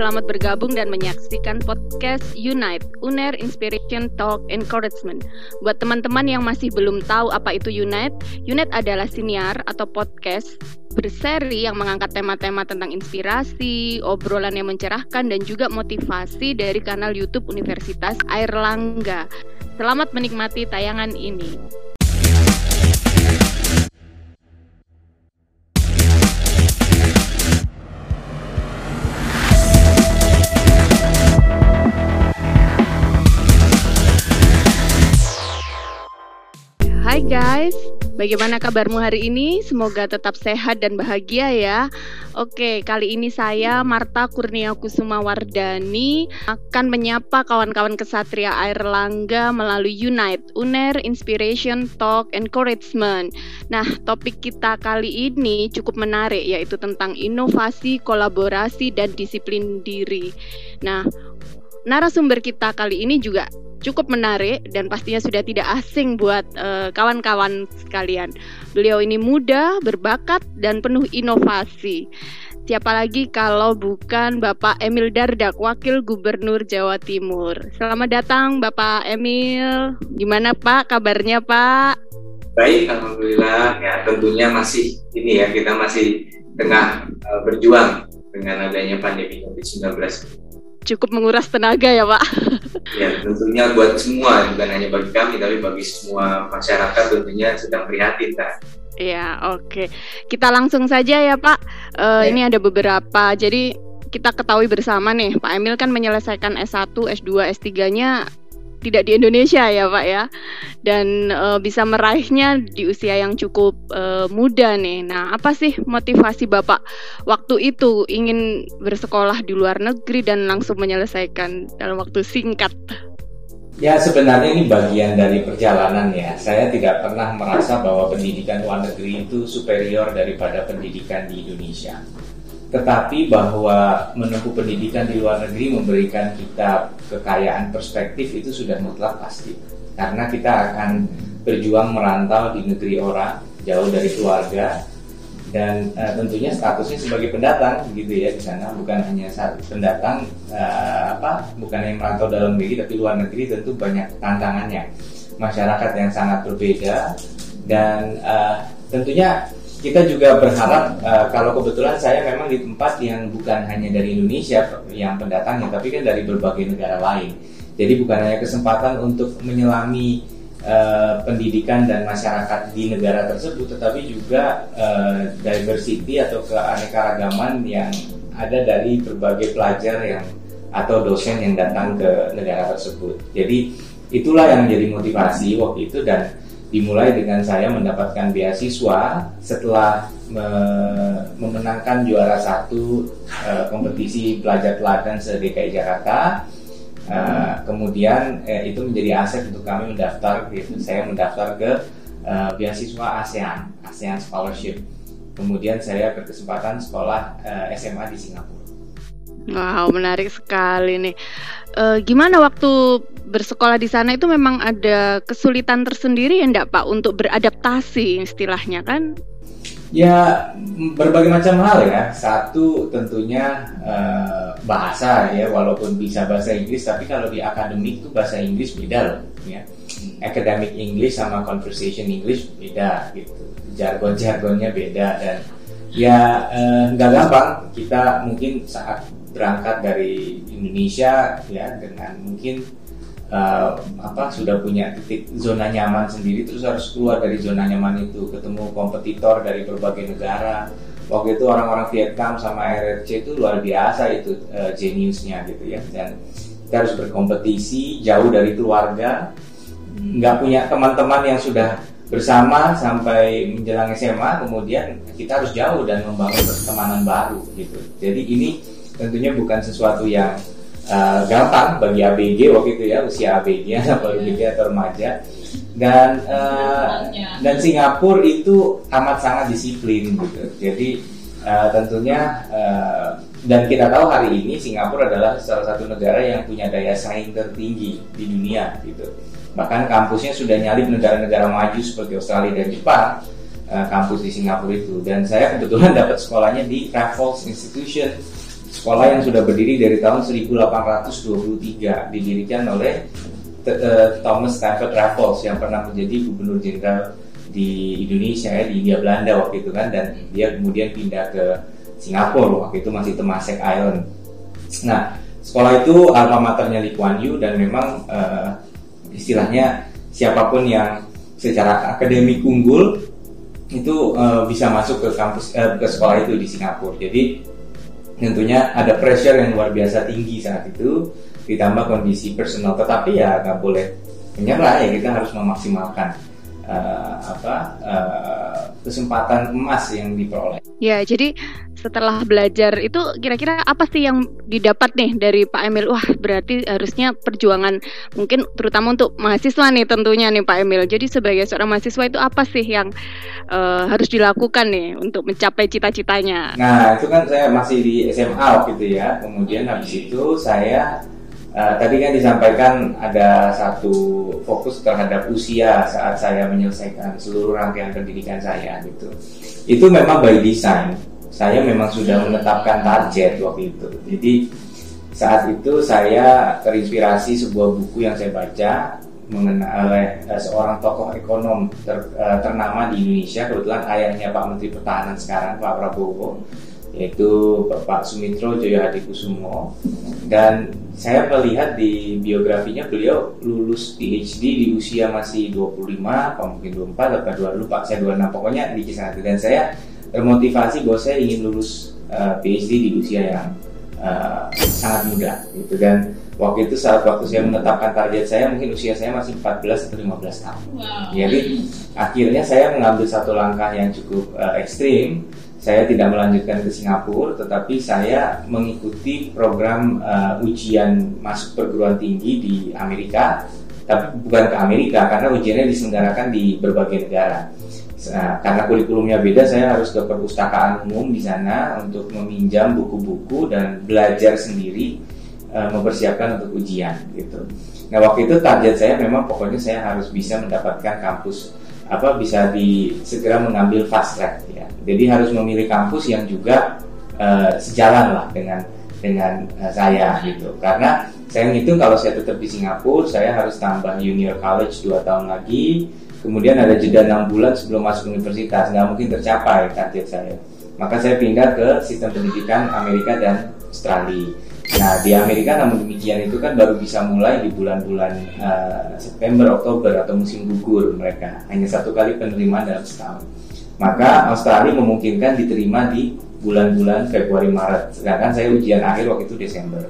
selamat bergabung dan menyaksikan podcast Unite, UNER Inspiration Talk Encouragement. Buat teman-teman yang masih belum tahu apa itu Unite, Unite adalah siniar atau podcast berseri yang mengangkat tema-tema tentang inspirasi, obrolan yang mencerahkan, dan juga motivasi dari kanal YouTube Universitas Airlangga. Selamat menikmati tayangan ini. Guys, bagaimana kabarmu hari ini? Semoga tetap sehat dan bahagia ya. Oke, kali ini saya Marta Kurnia Kusuma Wardani akan menyapa kawan-kawan kesatria Air Langga melalui Unite, UNER Inspiration Talk Encouragement. Nah, topik kita kali ini cukup menarik yaitu tentang inovasi, kolaborasi dan disiplin diri. Nah, narasumber kita kali ini juga cukup menarik dan pastinya sudah tidak asing buat eh, kawan-kawan uh, sekalian. Beliau ini muda, berbakat dan penuh inovasi. Siapa lagi kalau bukan Bapak Emil Dardak, Wakil Gubernur Jawa Timur. Selamat datang Bapak Emil. Gimana Pak kabarnya Pak? Baik, alhamdulillah. Ya, tentunya masih ini ya kita masih tengah uh, berjuang dengan adanya pandemi Covid-19 cukup menguras tenaga ya Pak. Ya tentunya buat semua bukan hanya bagi kami tapi bagi semua masyarakat tentunya sedang prihatin Kak. Ya oke okay. kita langsung saja ya Pak. Uh, ya. Ini ada beberapa jadi kita ketahui bersama nih Pak Emil kan menyelesaikan S1, S2, S3-nya tidak di Indonesia ya Pak ya dan e, bisa meraihnya di usia yang cukup e, muda nih. Nah, apa sih motivasi Bapak waktu itu ingin bersekolah di luar negeri dan langsung menyelesaikan dalam waktu singkat? Ya sebenarnya ini bagian dari perjalanan ya. Saya tidak pernah merasa bahwa pendidikan luar negeri itu superior daripada pendidikan di Indonesia tetapi bahwa menempuh pendidikan di luar negeri memberikan kita kekayaan perspektif itu sudah mutlak pasti. Karena kita akan berjuang merantau di negeri orang jauh dari keluarga dan uh, tentunya statusnya sebagai pendatang gitu ya di sana. Bukan hanya saat pendatang uh, apa bukan yang merantau dalam negeri tapi luar negeri tentu banyak tantangannya. Masyarakat yang sangat berbeda dan uh, tentunya kita juga berharap uh, kalau kebetulan saya memang di tempat yang bukan hanya dari Indonesia yang pendatangnya, tapi kan dari berbagai negara lain. Jadi bukan hanya kesempatan untuk menyelami uh, pendidikan dan masyarakat di negara tersebut, tetapi juga uh, diversity atau keanekaragaman yang ada dari berbagai pelajar yang atau dosen yang datang ke negara tersebut. Jadi itulah yang menjadi motivasi waktu itu dan dimulai dengan saya mendapatkan beasiswa setelah me memenangkan juara satu uh, kompetisi pelajar teladan se DKI Jakarta. Uh, kemudian uh, itu menjadi aset untuk kami mendaftar, gitu. saya mendaftar ke uh, beasiswa ASEAN, ASEAN Scholarship. Kemudian saya berkesempatan sekolah uh, SMA di Singapura. Wow, menarik sekali nih. E, gimana waktu bersekolah di sana itu memang ada kesulitan tersendiri ya enggak Pak untuk beradaptasi istilahnya kan? Ya berbagai macam hal ya. Satu tentunya e, bahasa ya, walaupun bisa bahasa Inggris, tapi kalau di akademik itu bahasa Inggris beda loh ya. Academic English sama conversation English beda gitu. Jargon-jargonnya beda dan ya eh, nggak gampang kita mungkin saat berangkat dari Indonesia ya dengan mungkin uh, apa sudah punya titik zona nyaman sendiri terus harus keluar dari zona nyaman itu ketemu kompetitor dari berbagai negara. Waktu itu orang-orang Vietnam sama RRC itu luar biasa itu uh, geniusnya gitu ya. Dan kita harus berkompetisi jauh dari keluarga. Nggak punya teman-teman yang sudah bersama sampai menjelang SMA kemudian kita harus jauh dan membangun pertemanan baru gitu. Jadi ini tentunya bukan sesuatu yang uh, gampang bagi ABG waktu itu ya usia ABG atau ABG atau remaja. Dan uh, dan Singapura itu amat sangat disiplin gitu. Jadi uh, tentunya uh, dan kita tahu hari ini Singapura adalah salah satu negara yang punya daya saing tertinggi di dunia gitu. Bahkan kampusnya sudah nyalip negara-negara maju seperti Australia dan Jepang kampus di Singapura itu. Dan saya kebetulan dapat sekolahnya di Raffles Institution sekolah yang sudah berdiri dari tahun 1823 didirikan oleh uh, Thomas Stafford Raffles yang pernah menjadi gubernur jenderal di Indonesia ya di India Belanda waktu itu kan dan dia kemudian pindah ke Singapura waktu itu masih Temasek Island. Nah sekolah itu alma maternya Lee Kuan Yew dan memang uh, istilahnya siapa pun yang secara akademik unggul itu uh, bisa masuk ke kampus uh, ke sekolah itu di Singapura. Jadi tentunya ada pressure yang luar biasa tinggi saat itu ditambah kondisi personal. Tetapi ya nggak boleh menyerah ya kita harus memaksimalkan uh, apa uh, kesempatan emas yang diperoleh. Ya, jadi setelah belajar itu kira-kira apa sih yang didapat nih dari Pak Emil? Wah, berarti harusnya perjuangan mungkin terutama untuk mahasiswa nih tentunya nih Pak Emil. Jadi sebagai seorang mahasiswa itu apa sih yang uh, harus dilakukan nih untuk mencapai cita-citanya? Nah, itu kan saya masih di SMA gitu ya. Kemudian habis itu saya Uh, tadi kan disampaikan ada satu fokus terhadap usia saat saya menyelesaikan seluruh rangkaian pendidikan saya gitu. Itu memang by design. Saya memang sudah menetapkan target waktu itu. Jadi saat itu saya terinspirasi sebuah buku yang saya baca mengenai uh, seorang tokoh ekonom ter, uh, ternama di Indonesia kebetulan ayahnya Pak Menteri Pertahanan sekarang Pak Prabowo yaitu Bapak Sumitro Jaya Hadikusumo dan saya melihat di biografinya beliau lulus PhD di usia masih 25 apa mungkin 24 atau 2 lupa saya 26 pokoknya di kisaran itu dan saya termotivasi bahwa saya ingin lulus uh, eh, PhD di usia yang uh, sangat muda gitu. Dan waktu itu saat waktu saya menetapkan target saya mungkin usia saya masih 14 atau 15 tahun. Wow. jadi akhirnya saya mengambil satu langkah yang cukup uh, ekstrim saya tidak melanjutkan ke Singapura, tetapi saya mengikuti program uh, ujian masuk perguruan tinggi di Amerika, tapi bukan ke Amerika karena ujiannya diselenggarakan di berbagai negara. Nah, karena kurikulumnya beda, saya harus ke perpustakaan umum di sana untuk meminjam buku-buku dan belajar sendiri uh, mempersiapkan untuk ujian gitu. Nah waktu itu target saya memang pokoknya saya harus bisa mendapatkan kampus apa bisa di segera mengambil fast track ya. Jadi harus memilih kampus yang juga uh, sejalan lah dengan dengan uh, saya gitu. Karena saya ngitung kalau saya tetap di Singapura, saya harus tambah junior college 2 tahun lagi, kemudian ada jeda 6 bulan sebelum masuk universitas, nggak mungkin tercapai target saya. Maka saya pindah ke sistem pendidikan Amerika dan Australia. Nah di Amerika namun demikian itu kan baru bisa mulai di bulan-bulan uh, September, Oktober atau musim gugur mereka hanya satu kali penerimaan dalam setahun. Maka Australia memungkinkan diterima di bulan-bulan Februari Maret, sedangkan saya ujian akhir waktu itu Desember.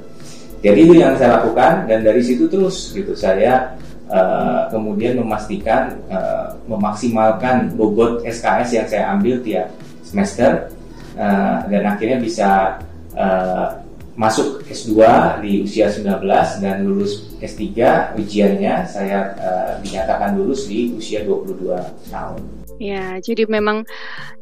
Jadi itu yang saya lakukan dan dari situ terus gitu saya uh, kemudian memastikan uh, memaksimalkan bobot SKS yang saya ambil tiap semester uh, dan akhirnya bisa uh, masuk S2 di usia 19 dan lulus S3 ujiannya saya uh, dinyatakan lulus di usia 22 tahun. Ya, jadi memang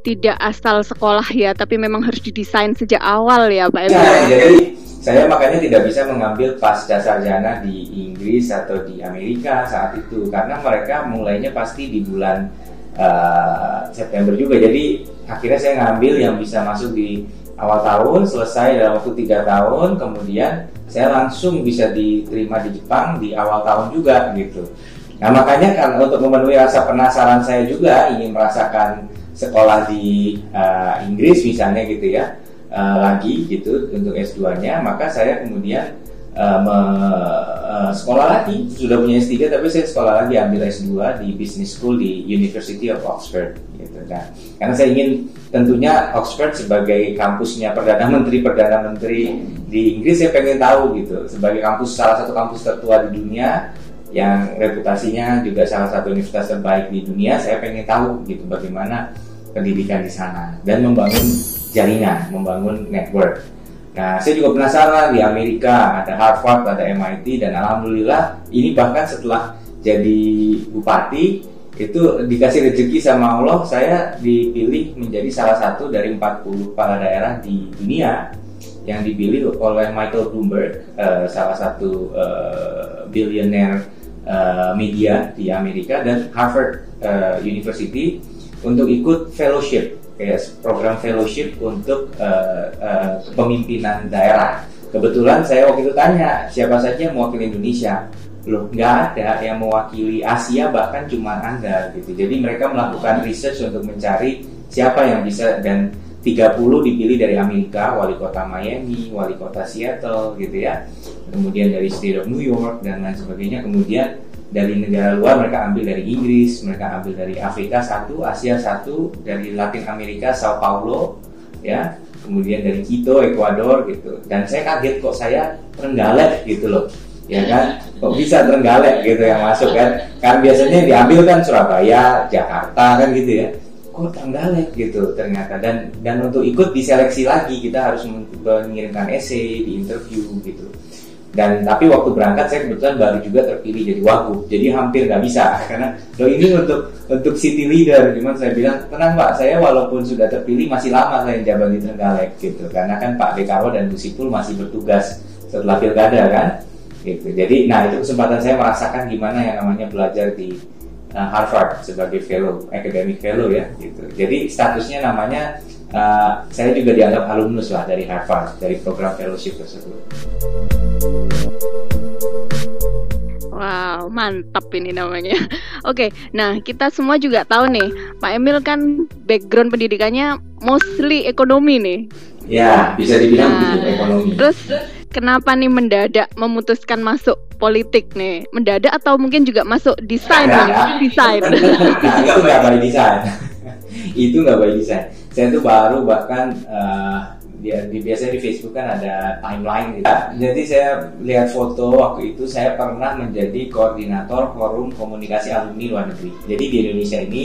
tidak asal sekolah ya, tapi memang harus didesain sejak awal ya, Pak Ya, jadi saya makanya tidak bisa mengambil pasca sarjana di Inggris atau di Amerika saat itu karena mereka mulainya pasti di bulan uh, September juga. Jadi akhirnya saya ngambil yang bisa masuk di awal tahun selesai dalam waktu tiga tahun kemudian saya langsung bisa diterima di Jepang di awal tahun juga gitu. Nah makanya kan untuk memenuhi rasa penasaran saya juga ingin merasakan sekolah di uh, Inggris misalnya gitu ya uh, lagi gitu untuk S2-nya maka saya kemudian uh, uh, sekolah lagi sudah punya S3 tapi saya sekolah lagi ambil S2 di Business School di University of Oxford gitu kan. Karena saya ingin tentunya Oxford sebagai kampusnya perdana menteri perdana menteri di Inggris saya pengen tahu gitu sebagai kampus salah satu kampus tertua di dunia yang reputasinya juga salah satu universitas terbaik di dunia saya pengen tahu gitu bagaimana pendidikan di sana. Dan membangun jaringan membangun network nah saya juga penasaran di Amerika ada Harvard ada MIT dan alhamdulillah ini bahkan setelah jadi bupati itu dikasih rezeki sama Allah saya dipilih menjadi salah satu dari 40 kepala daerah di dunia yang dipilih oleh Michael Bloomberg uh, salah satu uh, billionaire uh, media di Amerika dan Harvard University untuk ikut fellowship kayak program fellowship untuk uh, uh, kepemimpinan daerah. Kebetulan saya waktu itu tanya siapa saja yang mewakili Indonesia. Loh, nggak ada yang mewakili Asia bahkan cuma Anda gitu. Jadi mereka melakukan research untuk mencari siapa yang bisa dan 30 dipilih dari Amerika, wali kota Miami, wali kota Seattle gitu ya. Kemudian dari State of New York dan lain sebagainya. Kemudian dari negara luar mereka ambil dari Inggris, mereka ambil dari Afrika satu, Asia satu, dari Latin Amerika Sao Paulo, ya, kemudian dari Quito, Ecuador gitu. Dan saya kaget kok saya Trenggalek gitu loh, ya kan? Kok bisa Trenggalek gitu yang masuk kan? Kan biasanya diambil kan Surabaya, Jakarta kan gitu ya. Kok Trenggalek gitu ternyata dan dan untuk ikut diseleksi lagi kita harus mengirimkan essay, di interview gitu dan tapi waktu berangkat saya kebetulan baru juga terpilih jadi wagub jadi hampir nggak bisa karena lo ini untuk untuk city leader. Cuman saya bilang tenang pak saya walaupun sudah terpilih masih lama saya jabat di Trenggalek gitu. Karena kan Pak Dekarwo dan Gus Ipul masih bertugas setelah pilkada kan? Gitu. Jadi nah itu kesempatan saya merasakan gimana yang namanya belajar di uh, Harvard sebagai fellow academic fellow ya gitu. Jadi statusnya namanya uh, saya juga dianggap alumnus lah dari Harvard dari program fellowship tersebut. Wow, mantap ini namanya. Oke, nah kita semua juga tahu nih, Pak Emil kan background pendidikannya mostly ekonomi nih. Ya, bisa dibilang nah, ekonomi. Terus kenapa nih mendadak memutuskan masuk politik nih? Mendadak atau mungkin juga masuk desain nih? Desain. Nah, itu nggak by desain. itu nggak by desain. Saya tuh baru bahkan uh, dia di biasanya di Facebook kan ada timeline gitu. Jadi saya lihat foto waktu itu saya pernah menjadi koordinator forum komunikasi alumni luar negeri. Jadi di Indonesia ini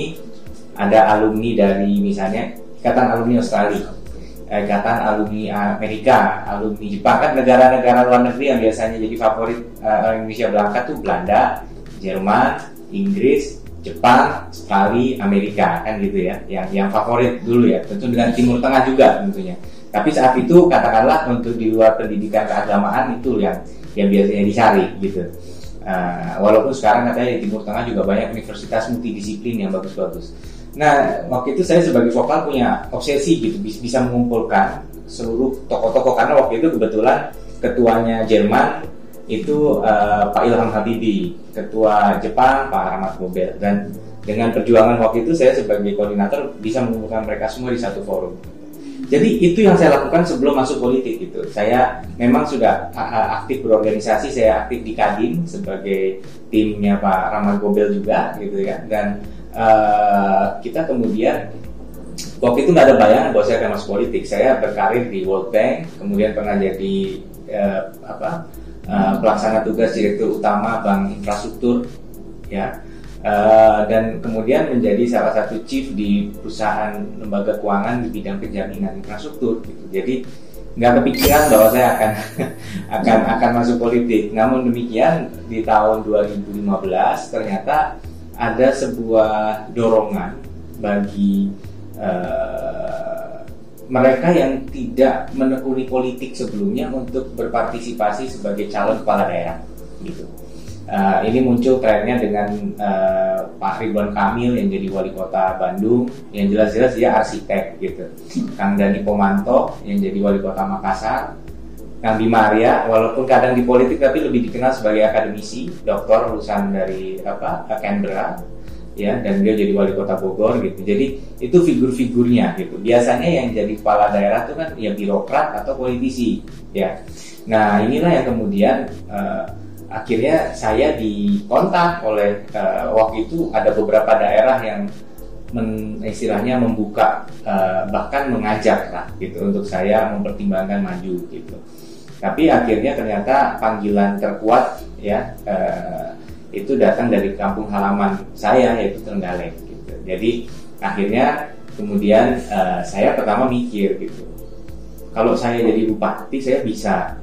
ada alumni dari misalnya ikatan alumni Australia, eh, ikatan alumni Amerika, alumni Jepang kan negara-negara luar negeri yang biasanya jadi favorit uh, Indonesia berangkat tuh Belanda, Jerman, Inggris, Jepang, Australia, Amerika kan gitu ya, yang yang favorit dulu ya. Tentu dengan Timur Tengah juga tentunya. Tapi saat itu katakanlah untuk di luar pendidikan keagamaan itu yang yang biasanya dicari gitu. Uh, walaupun sekarang katanya di Timur Tengah juga banyak universitas multidisiplin yang bagus-bagus. Nah, waktu itu saya sebagai vokal punya obsesi gitu, bisa mengumpulkan seluruh tokoh-tokoh karena waktu itu kebetulan ketuanya Jerman itu uh, Pak Ilham Habibie, ketua Jepang Pak Rahmat Gobel dan dengan perjuangan waktu itu saya sebagai koordinator bisa mengumpulkan mereka semua di satu forum. Jadi itu yang saya lakukan sebelum masuk politik gitu. Saya memang sudah aktif berorganisasi, saya aktif di Kadin sebagai timnya Pak Rahmat Gobel juga gitu ya. Dan uh, kita kemudian waktu itu nggak ada bayangan bahwa saya akan masuk politik. Saya berkarir di World Bank, kemudian pernah jadi uh, apa uh, pelaksana tugas direktur utama Bank Infrastruktur ya Uh, dan kemudian menjadi salah satu chief di perusahaan lembaga keuangan di bidang penjaminan infrastruktur gitu. Jadi nggak kepikiran bahwa saya akan akan akan masuk politik. Namun demikian di tahun 2015 ternyata ada sebuah dorongan bagi uh, mereka yang tidak menekuni politik sebelumnya untuk berpartisipasi sebagai calon kepala daerah gitu uh, ini muncul trennya dengan uh, Pak Ridwan Kamil yang jadi wali kota Bandung yang jelas-jelas dia arsitek gitu. Kang Dani Pomanto yang jadi wali kota Makassar Kang Bima Arya walaupun kadang di politik tapi lebih dikenal sebagai akademisi doktor lulusan dari apa Canberra ya dan dia jadi wali kota Bogor gitu. Jadi itu figur-figurnya gitu. Biasanya yang jadi kepala daerah itu kan ya birokrat atau politisi ya. Nah inilah yang kemudian uh, akhirnya saya dikontak oleh uh, waktu itu ada beberapa daerah yang men, istilahnya membuka uh, bahkan mengajak lah gitu untuk saya mempertimbangkan maju gitu. Tapi akhirnya ternyata panggilan terkuat ya uh, itu datang dari kampung halaman saya yaitu Trenggalek gitu. Jadi akhirnya kemudian uh, saya pertama mikir gitu. Kalau saya jadi bupati saya bisa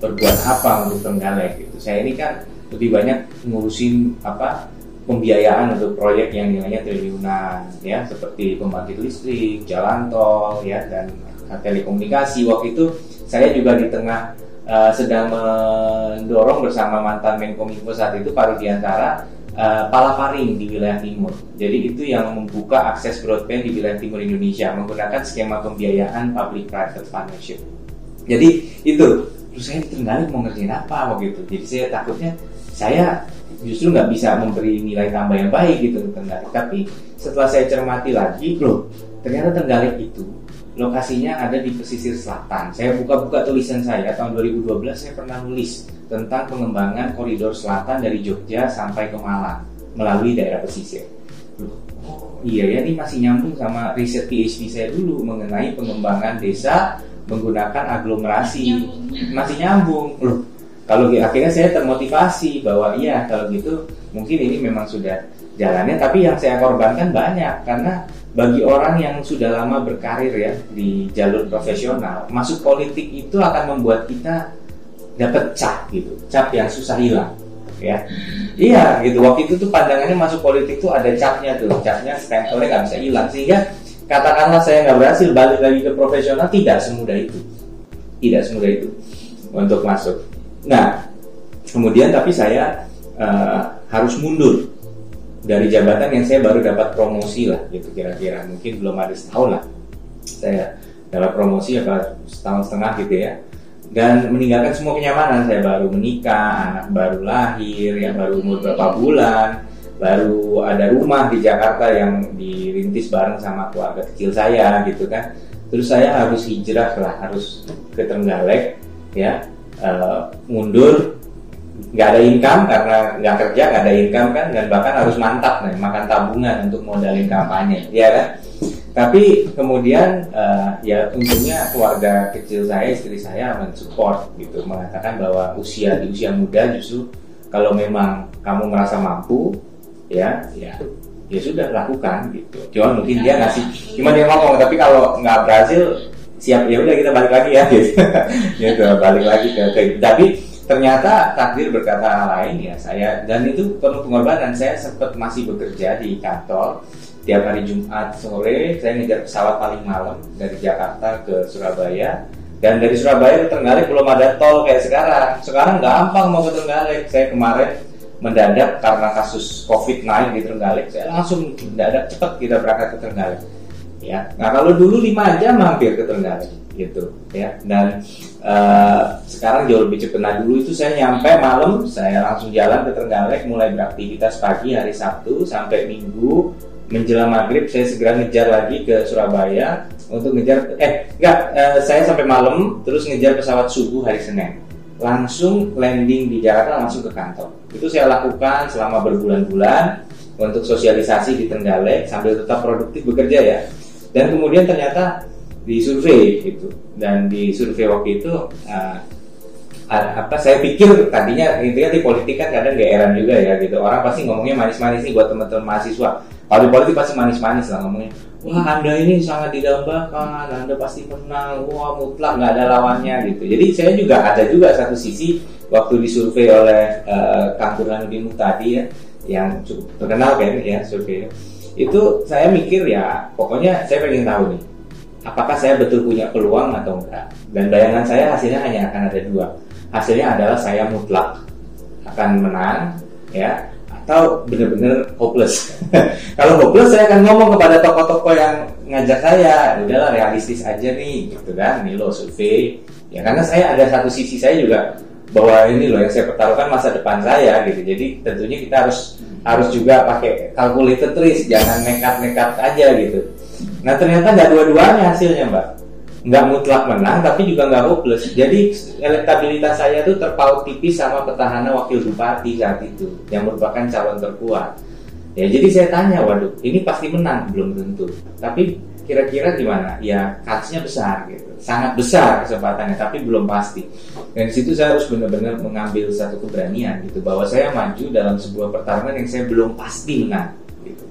berbuat apa untuk Trenggalek gitu. Saya ini kan lebih banyak ngurusin apa pembiayaan untuk proyek yang nilainya triliunan ya seperti pembangkit listrik, jalan tol ya dan telekomunikasi. Waktu itu saya juga di tengah uh, sedang mendorong bersama mantan Menkominfo saat itu Pak Rudiantara uh, Palaparing di wilayah timur. Jadi itu yang membuka akses broadband di wilayah timur Indonesia menggunakan skema pembiayaan public private partnership. Jadi itu terus saya di Trenggalek mau ngerjain apa begitu. Jadi saya takutnya saya justru nggak bisa memberi nilai tambah yang baik gitu ke Trenggalek. Tapi setelah saya cermati lagi, loh ternyata Trenggalek itu lokasinya ada di pesisir selatan. Saya buka-buka tulisan saya tahun 2012 saya pernah nulis tentang pengembangan koridor selatan dari Jogja sampai ke Malang melalui daerah pesisir. Oh iya ya ini masih nyambung sama riset PhD saya dulu mengenai pengembangan desa menggunakan aglomerasi. Masih nyambung loh. Kalau akhirnya saya termotivasi bahwa iya kalau gitu mungkin ini memang sudah jalannya tapi yang saya korbankan banyak karena bagi orang yang sudah lama berkarir ya di jalur profesional, masuk politik itu akan membuat kita dapat cap gitu, cap yang susah hilang, ya. Iya gitu. Waktu itu tuh pandangannya masuk politik tuh ada capnya tuh, capnya stempelnya nggak bisa hilang sehingga katakanlah saya nggak berhasil balik lagi ke profesional tidak semudah itu, tidak semudah itu untuk masuk. Nah, kemudian tapi saya uh, harus mundur dari jabatan yang saya baru dapat promosi lah gitu kira-kira. Mungkin belum ada setahun lah saya dapat promosi apa setahun setengah gitu ya. Dan meninggalkan semua kenyamanan. Saya baru menikah anak baru lahir yang baru umur berapa bulan baru ada rumah di Jakarta yang dirintis bareng sama keluarga kecil saya gitu kan. Terus saya harus hijrah lah harus ke Trenggalek ya. Uh, mundur nggak ada income karena nggak kerja nggak ada income kan dan bahkan harus mantap nih makan tabungan untuk modalin kampanye ya kan. Tapi kemudian uh, ya untungnya keluarga kecil saya istri saya mensupport gitu mengatakan bahwa usia di usia muda justru kalau memang kamu merasa mampu ya ya. Ya sudah lakukan gitu. Cuma mungkin dia ngasih cuma dia ngomong tapi kalau nggak berhasil siap. Ya udah kita balik lagi ya. Gitu. Gitu balik lagi ke, ke tapi ternyata takdir berkata lain ya saya dan itu penuh pengorbanan. Saya sempat masih bekerja di kantor tiap hari Jumat sore. Saya ngejar pesawat paling malam dari Jakarta ke Surabaya. Dan dari Surabaya ke Trenggalek belum ada tol kayak sekarang. Sekarang gampang mau ke Trenggalek. Saya kemarin mendadak karena kasus COVID naik di Trenggalek saya langsung mendadak cepat kita berangkat ke Trenggalek. Ya nah kalau dulu lima jam mampir ke Trenggalek gitu ya. Dan uh, sekarang jauh lebih cepat. Nah dulu itu saya nyampe malam saya langsung jalan ke Trenggalek mulai beraktivitas pagi hari Sabtu sampai Minggu. Menjelang maghrib saya segera ngejar lagi ke Surabaya untuk ngejar eh enggak uh, saya sampai malam terus ngejar pesawat subuh hari Senin langsung landing di Jakarta langsung ke kantor. Itu saya lakukan selama berbulan-bulan untuk sosialisasi di Trenggalek sambil tetap produktif bekerja ya. Dan kemudian ternyata di survei gitu. Dan di survei waktu itu uh, apa saya pikir tadinya intinya di politik kan kadang geeran juga ya gitu. Orang pasti ngomongnya manis-manis nih buat teman-teman mahasiswa. Kalau di politik pasti manis-manis lah ngomongnya wah anda ini sangat didambakan anda pasti menang wah mutlak nggak ada lawannya gitu jadi saya juga ada juga satu sisi waktu disurvei oleh uh, Kang Burhanuddin tadi ya yang cukup terkenal kan ya survei itu saya mikir ya pokoknya saya pengen tahu nih apakah saya betul punya peluang atau enggak. Dan bayangan saya hasilnya hanya akan ada dua. Hasilnya adalah saya mutlak akan menang, ya, atau benar-benar hopeless. Kalau hopeless saya akan ngomong kepada tokoh-tokoh yang ngajak saya, udahlah realistis aja nih, gitu kan, nih lo survei. Ya karena saya ada satu sisi saya juga bahwa ini loh yang saya pertaruhkan masa depan saya gitu. Jadi tentunya kita harus harus juga pakai calculated risk, jangan nekat-nekat aja gitu. Nah ternyata nggak dua-duanya hasilnya mbak nggak mutlak menang tapi juga nggak hopeless. Jadi elektabilitas saya itu terpaut tipis sama petahana wakil bupati saat itu yang merupakan calon terkuat. Ya jadi saya tanya waduh ini pasti menang? Belum tentu. Tapi kira-kira gimana? Ya kansnya besar gitu. Sangat besar kesempatannya tapi belum pasti. Dan situ saya harus benar-benar mengambil satu keberanian gitu bahwa saya maju dalam sebuah pertarungan yang saya belum pasti menang gitu.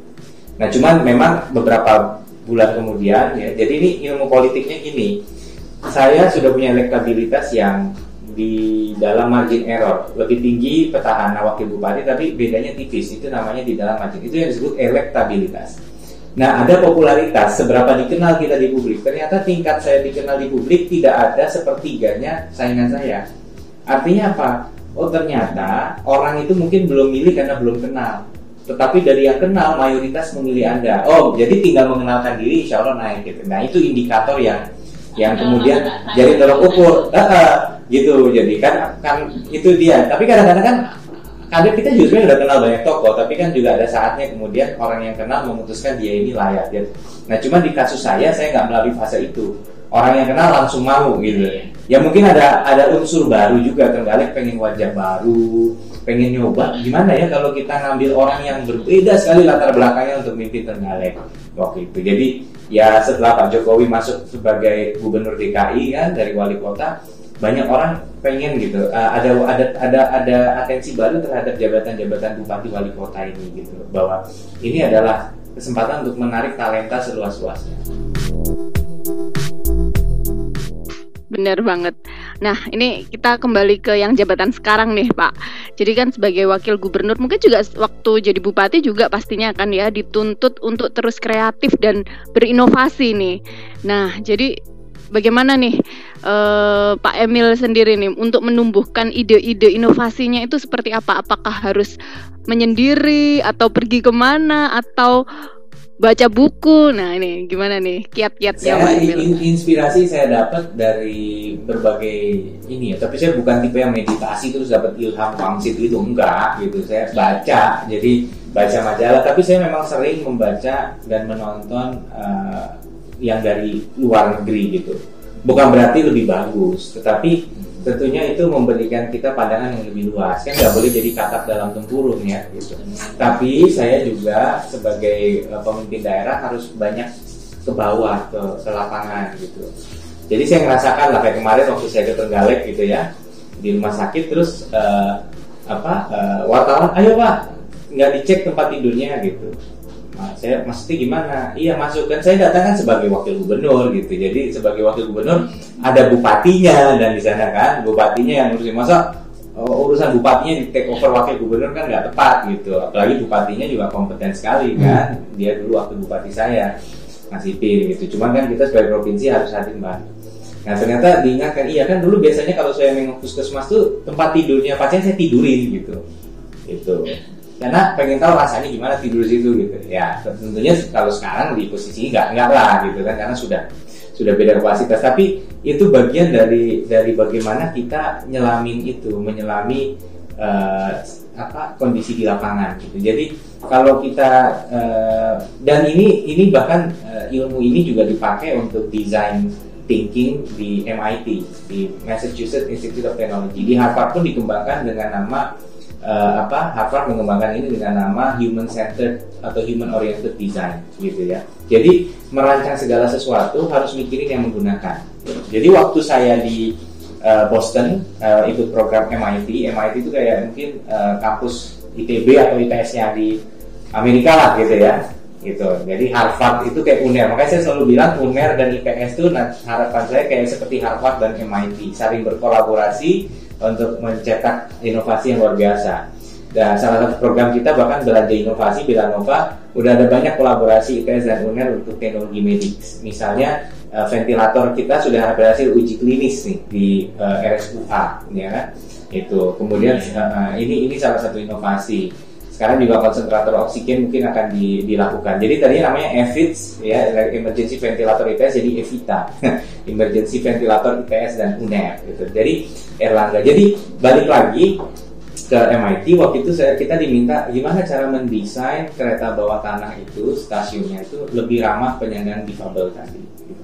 Nah cuman memang beberapa bulan kemudian ya. Jadi ini ilmu politiknya gini. Saya sudah punya elektabilitas yang di dalam margin error. Lebih tinggi petahana wakil bupati tapi bedanya tipis. Itu namanya di dalam margin. Itu yang disebut elektabilitas. Nah ada popularitas. Seberapa dikenal kita di publik? Ternyata tingkat saya dikenal di publik tidak ada sepertiganya saingan saya. Artinya apa? Oh ternyata orang itu mungkin belum milih karena belum kenal tetapi dari yang kenal mayoritas memilih anda. Oh jadi tinggal mengenalkan diri insya Allah naik gitu. Nah itu indikator yang yang kemudian jadi tolok ukur. Uh, uh, gitu. Jadi kan kan itu dia. Tapi kadang-kadang kan ada kita juga udah kenal banyak toko tapi kan juga ada saatnya kemudian orang yang kenal memutuskan dia ini layak gitu. Nah cuma di kasus saya saya nggak melalui fase itu. Orang yang kenal langsung mau gitu. Ya mungkin ada ada unsur baru juga tergalak pengen wajah baru pengen nyoba gimana ya kalau kita ngambil orang yang berbeda sekali latar belakangnya untuk mimpi Trenggalek waktu itu jadi ya setelah Pak Jokowi masuk sebagai gubernur DKI kan dari wali kota banyak orang pengen gitu uh, ada ada ada ada atensi baru terhadap jabatan-jabatan bupati wali kota ini gitu bahwa ini adalah kesempatan untuk menarik talenta seluas-luasnya. Benar banget. Nah, ini kita kembali ke yang jabatan sekarang nih, Pak. Jadi kan sebagai wakil gubernur mungkin juga waktu jadi bupati juga pastinya kan ya dituntut untuk terus kreatif dan berinovasi nih. Nah, jadi bagaimana nih uh, Pak Emil sendiri nih untuk menumbuhkan ide-ide inovasinya itu seperti apa? Apakah harus menyendiri atau pergi ke mana atau baca buku. Nah ini gimana nih kiat-kiatnya Pak In, inspirasi saya dapat dari berbagai ini ya. Tapi saya bukan tipe yang meditasi terus dapat ilham wangsit itu enggak gitu. Saya baca jadi baca majalah. Tapi saya memang sering membaca dan menonton uh, yang dari luar negeri gitu. Bukan berarti lebih bagus, tetapi tentunya itu memberikan kita pandangan yang lebih luas. Kan nggak boleh jadi katak dalam tempurung ya gitu. Tapi saya juga sebagai uh, pemimpin daerah harus banyak ke bawah ke, ke lapangan gitu. Jadi saya merasakan lah kayak kemarin waktu saya ke Trenggalek gitu ya di rumah sakit terus uh, apa uh, wartawan ayo pak nggak dicek tempat tidurnya gitu saya maksudnya gimana? Iya masuk kan saya datang kan sebagai wakil gubernur gitu. Jadi sebagai wakil gubernur ada bupatinya dan di sana kan bupatinya yang ngurusin masa uh, urusan bupatinya di take over wakil gubernur kan nggak tepat gitu. Apalagi bupatinya juga kompeten sekali kan. Dia dulu waktu bupati saya masih pin gitu. Cuman kan kita sebagai provinsi harus hadir mbak. Nah ternyata diingatkan iya kan dulu biasanya kalau saya mengurus puskesmas tuh tempat tidurnya pasien saya tidurin gitu. Itu karena pengen tahu rasanya gimana tidur situ gitu. Ya tentunya kalau sekarang di posisi nggak nggak lah gitu kan karena sudah sudah beda kapasitas tapi itu bagian dari dari bagaimana kita nyelamin itu menyelami uh, apa kondisi di lapangan gitu. Jadi kalau kita uh, dan ini ini bahkan uh, ilmu ini juga dipakai untuk desain thinking di MIT di Massachusetts Institute of Technology. Di Harvard pun dikembangkan dengan nama uh, apa Harvard mengembangkan ini dengan nama human centered atau human oriented design gitu ya. Jadi merancang segala sesuatu harus mikirin yang menggunakan. Jadi waktu saya di uh, Boston uh, ikut program MIT, MIT itu kayak mungkin uh, kampus ITB atau ITS-nya di Amerika lah gitu ya. Gitu. Jadi Harvard itu kayak UNER. Makanya saya selalu bilang UNER dan IPS itu nah, harapan saya kayak seperti Harvard dan MIT, saling berkolaborasi untuk mencetak inovasi yang luar biasa. Dan salah satu program kita bahkan belanja inovasi Nova udah ada banyak kolaborasi ITS dan UNER untuk teknologi medik. Misalnya uh, ventilator kita sudah berhasil uji klinis nih di uh, eh, RSUA, ya kan? Itu. Kemudian uh, ini ini salah satu inovasi. Sekarang juga konsentrator oksigen mungkin akan di, dilakukan. Jadi tadinya namanya EVITS ya emergency ventilator ITS jadi EVITA emergency ventilator ITS dan UNER gitu. Jadi Erlangga. Jadi balik lagi ke MIT waktu itu saya kita diminta gimana cara mendesain kereta bawah tanah itu stasiunnya itu lebih ramah penyandang difabel tadi. Gitu.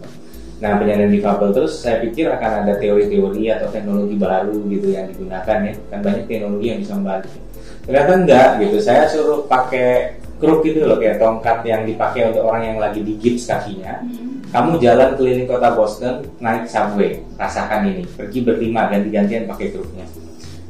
Nah penyandang difabel terus saya pikir akan ada teori-teori atau teknologi baru gitu yang digunakan ya kan banyak teknologi yang bisa membantu. Ternyata enggak gitu? Saya suruh pakai kruk gitu loh kayak tongkat yang dipakai untuk orang yang lagi di gips kakinya. Kamu jalan keliling kota Boston naik subway rasakan ini. Pergi berlima ganti-gantian pakai kruknya.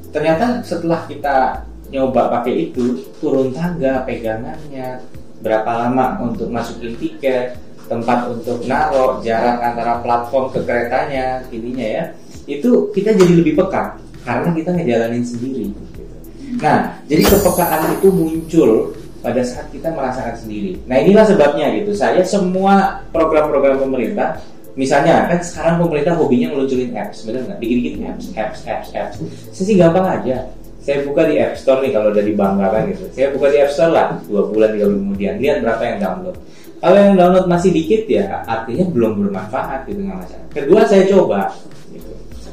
Ternyata setelah kita nyoba pakai itu turun tangga pegangannya berapa lama untuk masukin tiket tempat untuk naruh jarak antara platform ke keretanya ininya ya itu kita jadi lebih peka karena kita ngejalanin sendiri nah jadi kepekaan itu muncul pada saat kita merasakan sendiri nah inilah sebabnya gitu saya semua program-program pemerintah Misalnya kan sekarang pemerintah hobinya ngeluncurin apps, benar nggak? Dikit-dikit apps, apps, apps, apps. Sisi gampang aja. saya buka di App Store nih kalau dari Bangga kan gitu. Saya buka di App Store lah dua bulan tiga bulan kemudian lihat berapa yang download. Kalau yang download masih dikit ya artinya belum bermanfaat gitu nggak masalah. Kedua saya coba.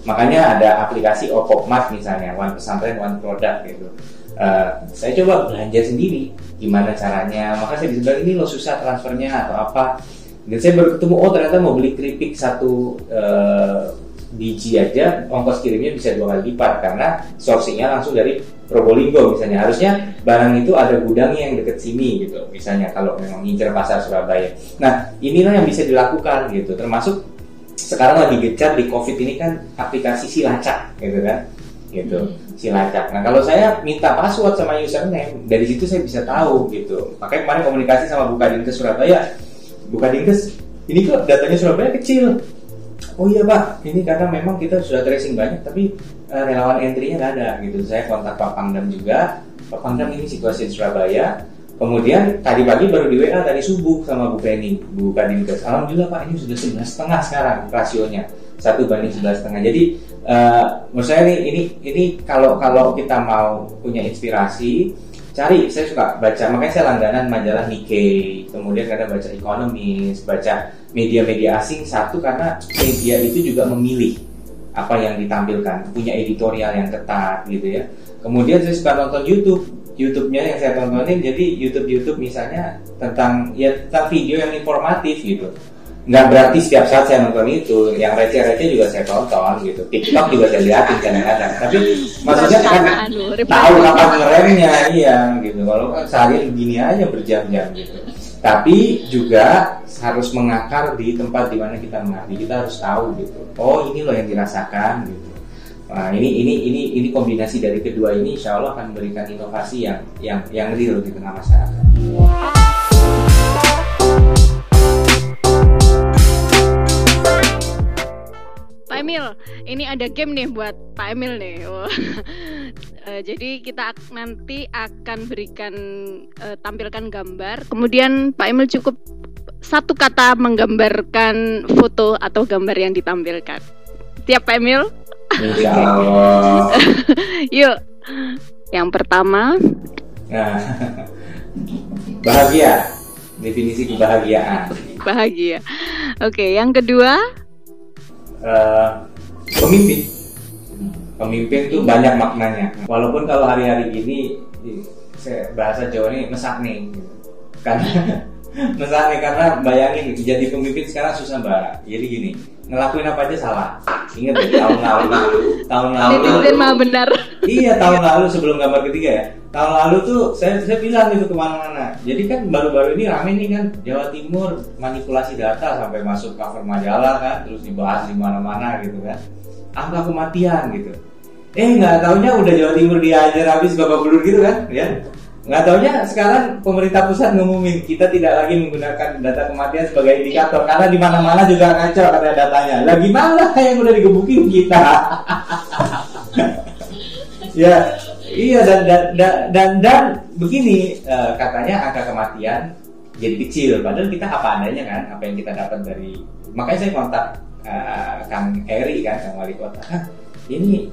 Makanya ada aplikasi Opopmat misalnya One Pesantren One Product gitu. Uh, saya coba belanja sendiri gimana caranya. Maka saya bisa ini lo susah transfernya atau apa. Dan saya baru ketemu oh ternyata mau beli keripik satu uh, biji aja ongkos kirimnya bisa dua kali lipat karena sourcingnya langsung dari Probolinggo misalnya harusnya barang itu ada gudangnya yang deket sini gitu misalnya kalau memang ngincer pasar Surabaya nah inilah yang bisa dilakukan gitu termasuk sekarang lagi gencar di covid ini kan aplikasi silacak gitu kan? Gitu hmm. silacak nah kalau saya minta password sama username dari situ saya bisa tahu gitu. Makanya kemarin komunikasi sama Bukadinkes Surabaya. Bukadinkes ini kok datanya Surabaya kecil. Oh iya pak. Ini karena memang kita sudah tracing banyak tapi uh, relawan entry-nya nggak ada gitu. Saya kontak Pak Pangdam juga. Pak Pangdam ini situasi di Surabaya kemudian tadi pagi baru di WA tadi subuh sama Bu Penny. Bu Kadinkes Alhamdulillah Pak ini sudah sebelas setengah sekarang rasionya. Satu banding sebelas setengah jadi uh, menurut saya ini ini ini kalau kalau kita mau punya inspirasi cari saya suka baca makanya saya langganan majalah Nikkei kemudian kadang baca Economist baca media-media asing satu karena media itu juga memilih apa yang ditampilkan punya editorial yang ketat gitu ya. Kemudian saya suka nonton YouTube YouTube-nya yang saya tontonin jadi YouTube YouTube misalnya tentang ya tentang video yang informatif gitu. Nggak berarti setiap saat saya nonton itu yang receh-receh juga saya tonton gitu. TikTok juga saya lihatin kadang-kadang. Tapi maksudnya kan tahu kapan ngeremnya iya gitu. Kalau kan sehari begini aja berjam-jam gitu. Tapi juga harus mengakar di tempat di mana kita mengabdi kita harus tahu gitu. Oh ini loh yang dirasakan gitu Nah, ini ini ini ini kombinasi dari kedua ini insya Allah akan memberikan inovasi yang yang yang real di tengah masyarakat. Emil, ini ada game nih buat Pak Emil nih. Oh. uh, jadi kita nanti akan berikan uh, tampilkan gambar. Kemudian Pak Emil cukup satu kata menggambarkan foto atau gambar yang ditampilkan. Tiap Pak Emil? Insya Allah. Yuk. Yang pertama. Nah, bahagia. Definisi kebahagiaan. Bahagia. Oke, yang kedua uh, pemimpin pemimpin itu banyak maknanya walaupun kalau hari-hari gini saya bahasa Jawa ini mesak nih karena mesak nih karena bayangin jadi pemimpin sekarang susah mbak jadi gini ngelakuin apa aja salah. Ingat ya tahun lalu. Tahun lalu. Netizen mah benar. Iya tahun lalu sebelum gambar ketiga ya. Tahun lalu tuh saya saya bilang gitu ke mana-mana jadi kan baru-baru ini rame nih kan Jawa Timur manipulasi data sampai masuk cover majalah kan terus dibahas di mana-mana gitu kan. Angka kematian gitu. Eh nggak taunya udah Jawa Timur diajar habis babak belur gitu kan ya nggak taunya sekarang pemerintah pusat ngumumin kita tidak lagi menggunakan data kematian sebagai indikator karena di mana-mana juga ngaco karena datanya. Lagi mana yang udah digebukin kita? ya, iya dan dan dan dan, dan begini uh, katanya angka kematian jadi kecil padahal kita apa adanya kan apa yang kita dapat dari makanya saya kontak uh, Kang Eri kan Kang Wali Kota. ini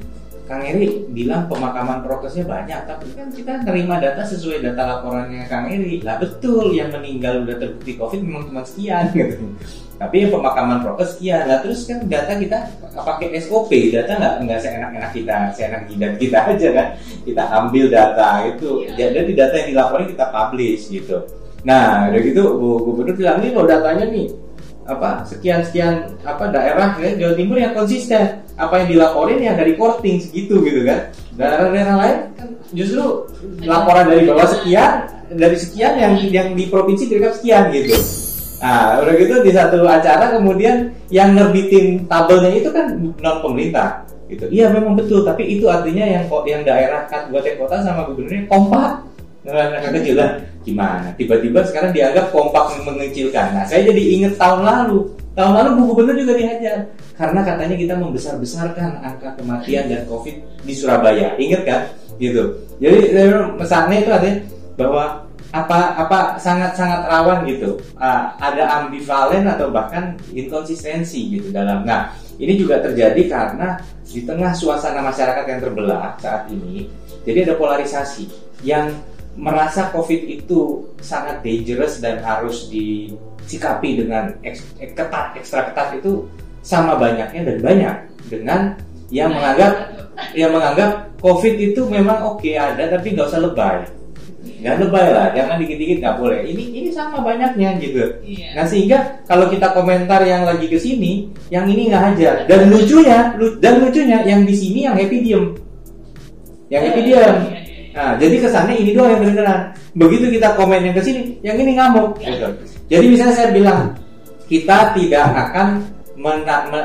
Kang Eri bilang pemakaman prokesnya banyak, tapi kan kita terima data sesuai data laporannya Kang Eri. Lah betul, yang meninggal udah terbukti COVID memang cuma sekian gitu. Tapi yang pemakaman prokes sekian. Lah terus kan data kita pakai SOP, data nggak nggak seenak-enak kita, seenak jidat kita aja kan. Kita ambil data itu, jadi data yang dilaporin kita publish gitu. Nah, udah gitu Bu Gubernur bilang ini loh datanya nih apa sekian sekian apa daerah Jawa Timur yang konsisten. Apa yang dilaporin ya dari korting segitu gitu kan. Daerah-daerah lain kan justru laporan dari bawah sekian dari sekian yang yang di provinsi direkap sekian gitu. Nah udah gitu di satu acara kemudian yang nerbitin tabelnya itu kan non pemerintah gitu. Iya memang betul tapi itu artinya yang yang daerah kabupaten kota sama gubernurnya kompak nggak kecil lah gimana? Tiba-tiba sekarang dianggap kompak mengecilkan. Nah saya jadi inget tahun lalu. Tahun lalu buku bener juga dihajar. Karena katanya kita membesar-besarkan angka kematian dan covid di Surabaya. Inget kan? Gitu. Jadi pesannya itu artinya bahwa apa apa sangat sangat rawan gitu. Uh, ada ambivalen atau bahkan inkonsistensi gitu dalam. Nah ini juga terjadi karena di tengah suasana masyarakat yang terbelah saat ini Jadi ada polarisasi yang merasa COVID itu sangat dangerous dan harus disikapi dengan eks, ketat, ekstra ketat itu sama banyaknya dan banyak dengan yang menganggap yang menganggap COVID itu memang oke okay, ada tapi nggak usah lebay. Jangan lebay lah jangan dikit-dikit nggak boleh. Ini ini sama banyaknya gitu. Iya. nah sehingga kalau kita komentar yang lagi ke sini yang ini nggak hajar dan lucunya dan lucunya yang di sini yang happy diem. Yang happy iya, diem. iya, nah jadi kesannya ini doang yang beneran begitu kita komen yang ke sini yang ini ngamuk gitu. jadi misalnya saya bilang kita tidak akan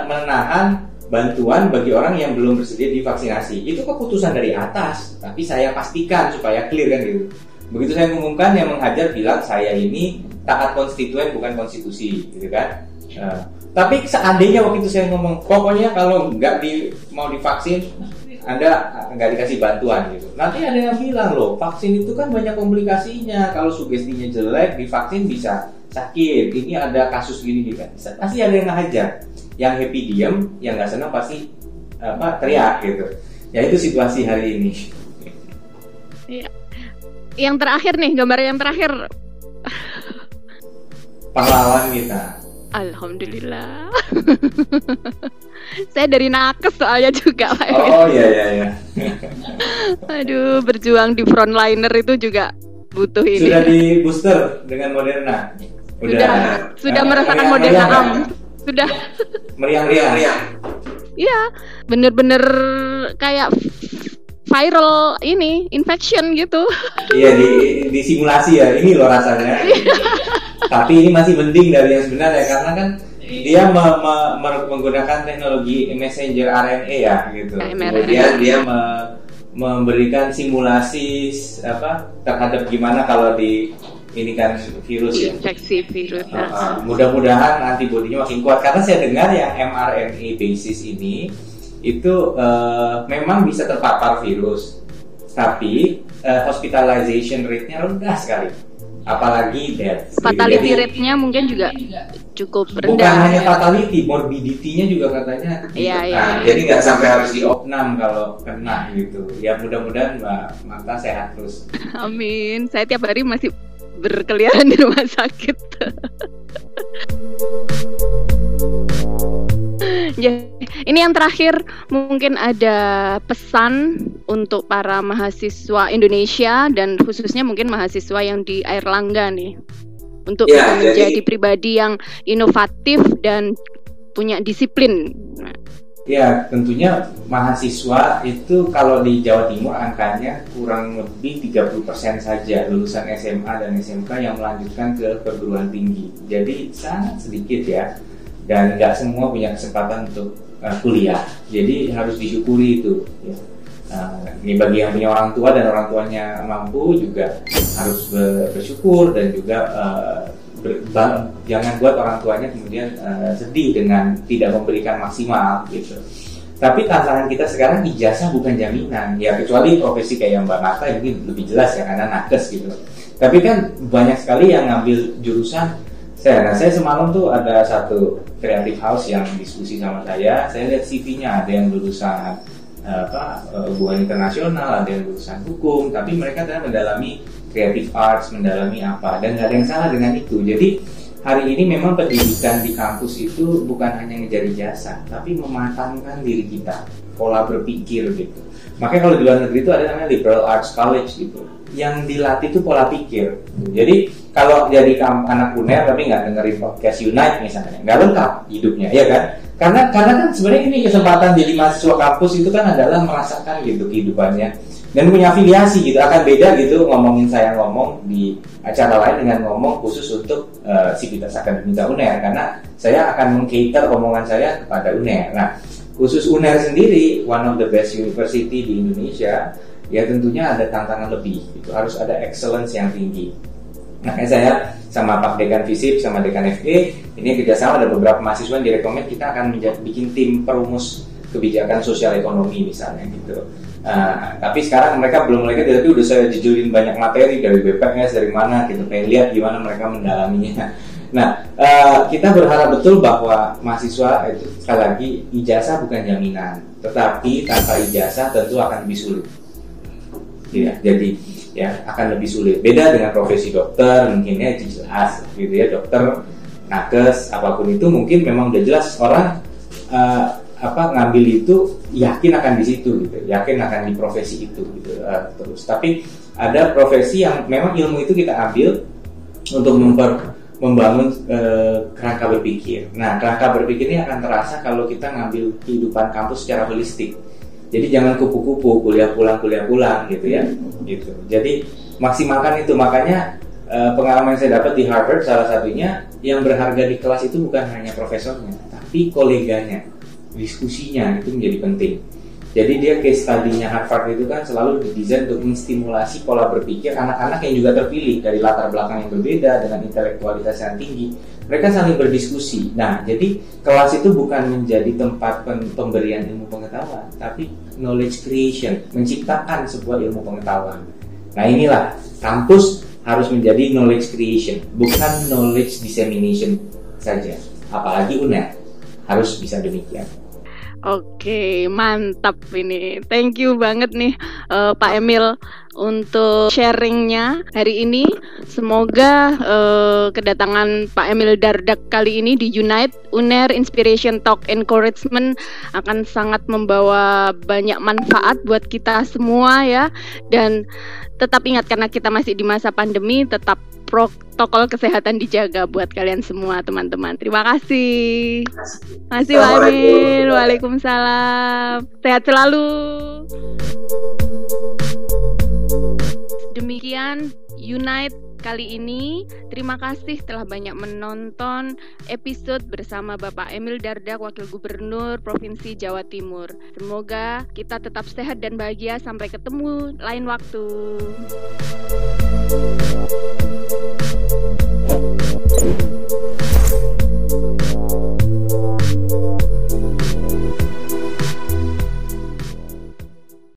menahan bantuan bagi orang yang belum bersedia divaksinasi itu keputusan dari atas tapi saya pastikan supaya clear kan gitu Begitu saya mengumumkan yang menghajar bilang saya ini taat konstituen bukan konstitusi, gitu kan? Uh, tapi seandainya waktu itu saya ngomong, pokoknya kalau nggak di mau divaksin, anda nggak dikasih bantuan gitu. Nanti ada yang bilang loh, vaksin itu kan banyak komplikasinya. Kalau sugestinya jelek, divaksin bisa sakit. Ini ada kasus gini juga. Pasti ada yang ngajar. Yang happy diem, yang nggak senang pasti apa teriak gitu. Ya itu situasi hari ini. Iya yang terakhir nih, gambar yang terakhir. Pahlawan kita. Alhamdulillah. Saya dari nakes soalnya juga Pak Oh iya iya iya. Aduh, berjuang di frontliner itu juga butuh ini. Sudah di booster dengan Moderna. Udah. Sudah, sudah merasakan Moderna am. Sudah. Meriang-riang. Iya, bener-bener kayak viral ini infection gitu. Iya di, di simulasi ya ini loh rasanya. Tapi ini masih penting dari yang sebenarnya karena kan dia me, me, me, menggunakan teknologi messenger RNA ya gitu. Kemudian dia me, memberikan simulasi apa terhadap gimana kalau di ini kan virus ya. Infeksi virus. Uh, uh, mudah-mudahan antibodinya makin kuat karena saya dengar yang mRNA basis ini itu uh, memang bisa terpapar virus, tapi uh, hospitalization rate-nya rendah sekali, apalagi death. Fatality rate-nya mungkin juga cukup rendah. Bukan hanya fatality, morbidity-nya juga katanya. Iya, iya. Nah, jadi nggak sampai harus diopnam kalau kena gitu. Ya mudah-mudahan Mbak Mata sehat terus. Amin. Saya tiap hari masih berkeliaran di rumah sakit. Ya, ini yang terakhir mungkin ada pesan untuk para mahasiswa Indonesia dan khususnya mungkin mahasiswa yang di Air Langga nih untuk ya, menjadi jadi... pribadi yang inovatif dan punya disiplin. Ya, tentunya mahasiswa itu kalau di Jawa Timur angkanya kurang lebih 30% saja lulusan SMA dan SMK yang melanjutkan ke perguruan tinggi. Jadi sangat sedikit ya dan nggak semua punya kesempatan untuk uh, kuliah jadi harus disyukuri itu ya. Uh, ini bagi yang punya orang tua dan orang tuanya mampu juga harus bersyukur dan juga uh, jangan buat orang tuanya kemudian uh, sedih dengan tidak memberikan maksimal gitu. Tapi tantangan kita sekarang ijazah bukan jaminan ya kecuali profesi kayak Mbak Marta mungkin lebih jelas ya karena nakes gitu. Tapi kan banyak sekali yang ngambil jurusan saya, nah saya semalam tuh ada satu creative house yang diskusi sama saya. Saya lihat CV-nya ada yang lulusan apa hubungan internasional, ada yang lulusan hukum, tapi mereka ternyata mendalami creative arts, mendalami apa, dan nggak ada yang salah dengan itu. Jadi hari ini memang pendidikan di kampus itu bukan hanya ngejar jasa, tapi mematangkan diri kita, pola berpikir gitu. Makanya kalau di luar negeri itu ada namanya liberal arts college gitu yang dilatih itu pola pikir. Jadi kalau jadi anak uner tapi nggak dengerin podcast Unite misalnya, nggak lengkap hidupnya, ya kan? Karena karena kan sebenarnya ini kesempatan jadi mahasiswa kampus itu kan adalah merasakan gitu kehidupannya. Dan punya afiliasi gitu akan beda gitu ngomongin saya ngomong di acara lain dengan ngomong khusus untuk uh, Sivitas Akademika UNER. Karena saya akan mengcater omongan saya kepada UNER. Nah, khusus UNER sendiri one of the best university di Indonesia ya tentunya ada tantangan lebih itu harus ada excellence yang tinggi makanya saya sama Pak Dekan Visip sama Dekan FE ini kerjasama ada beberapa mahasiswa yang direkomend kita akan bikin tim perumus kebijakan sosial ekonomi misalnya gitu. Uh, tapi sekarang mereka belum lagi tapi udah saya jejelin banyak materi dari BPS dari mana gitu pengen lihat gimana mereka mendalaminya. Nah, uh, kita berharap betul bahwa mahasiswa itu sekali lagi ijazah bukan jaminan, tetapi tanpa ijazah tentu akan lebih sulit. Ya jadi ya akan lebih sulit. Beda dengan profesi dokter mungkin ya itu jelas gitu ya dokter nakes apa pun itu mungkin memang udah jelas orang uh, apa ngambil itu yakin akan di situ gitu yakin akan di profesi itu gitu uh, terus. Tapi ada profesi yang memang ilmu itu kita ambil untuk memper, membangun uh, kerangka berpikir. Nah kerangka berpikir ini akan terasa kalau kita ngambil kehidupan kampus secara holistik jadi jangan kupu-kupu kuliah pulang kuliah pulang gitu ya. Gitu. Jadi maksimalkan itu. Makanya uh, pengalaman yang saya dapat di Harvard salah satunya yang berharga di kelas itu bukan hanya profesornya tapi koleganya. Diskusinya itu menjadi penting. Jadi dia case study-nya Harvard itu kan selalu didesain untuk menstimulasi pola berpikir anak-anak yang juga terpilih dari latar belakang yang berbeda dengan intelektualitas yang tinggi. Mereka saling berdiskusi. Nah, jadi kelas itu bukan menjadi tempat pemberian ilmu pengetahuan, tapi knowledge creation, menciptakan sebuah ilmu pengetahuan. Nah, inilah kampus harus menjadi knowledge creation, bukan knowledge dissemination saja. Apalagi UNER harus bisa demikian. Oke, mantap ini. Thank you banget nih uh, Pak Emil untuk sharingnya hari ini. Semoga uh, kedatangan Pak Emil Dardak kali ini di Unite Uner Inspiration Talk Encouragement akan sangat membawa banyak manfaat buat kita semua ya. Dan tetap ingat karena kita masih di masa pandemi, tetap protokol kesehatan dijaga buat kalian semua teman-teman. Terima kasih. Terima kasih. Waalaikumsalam. Sehat selalu. Demikian Unite kali ini. Terima kasih telah banyak menonton episode bersama Bapak Emil Dardak, Wakil Gubernur Provinsi Jawa Timur. Semoga kita tetap sehat dan bahagia. Sampai ketemu lain waktu. you.